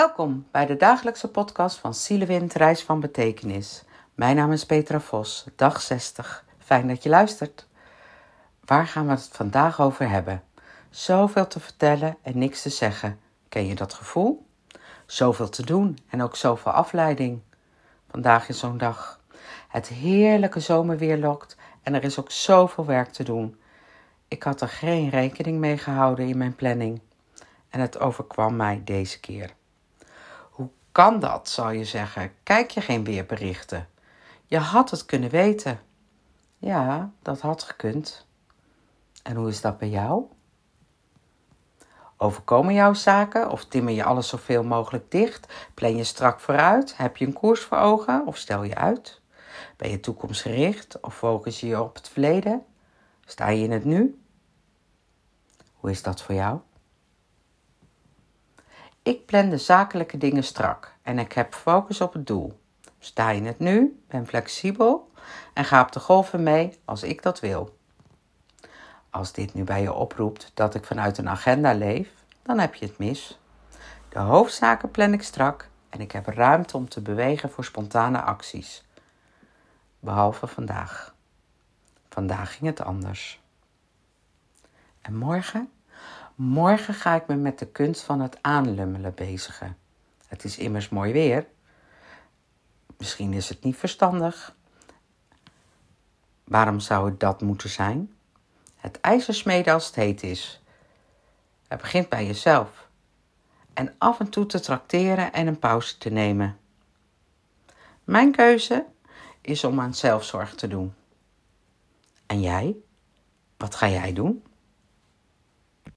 Welkom bij de dagelijkse podcast van Zielewind Reis van Betekenis. Mijn naam is Petra Vos, dag 60. Fijn dat je luistert. Waar gaan we het vandaag over hebben? Zoveel te vertellen en niks te zeggen. Ken je dat gevoel? Zoveel te doen en ook zoveel afleiding. Vandaag is zo'n dag. Het heerlijke zomerweer lokt en er is ook zoveel werk te doen. Ik had er geen rekening mee gehouden in mijn planning. En het overkwam mij deze keer. Kan dat, zal je zeggen? Kijk je geen weerberichten? Je had het kunnen weten. Ja, dat had gekund. En hoe is dat bij jou? Overkomen jouw zaken of timmer je alles zoveel mogelijk dicht? Plan je strak vooruit? Heb je een koers voor ogen of stel je uit? Ben je toekomstgericht of focus je je op het verleden? Sta je in het nu? Hoe is dat voor jou? Ik plan de zakelijke dingen strak en ik heb focus op het doel. Sta in het nu, ben flexibel en ga op de golven mee als ik dat wil. Als dit nu bij je oproept dat ik vanuit een agenda leef, dan heb je het mis. De hoofdzaken plan ik strak en ik heb ruimte om te bewegen voor spontane acties. Behalve vandaag. Vandaag ging het anders. En morgen? Morgen ga ik me met de kunst van het aanlummelen bezigen. Het is immers mooi weer. Misschien is het niet verstandig. Waarom zou het dat moeten zijn? Het ijzersmeden als het heet is. Het begint bij jezelf. En af en toe te trakteren en een pauze te nemen. Mijn keuze is om aan zelfzorg te doen. En jij? Wat ga jij doen?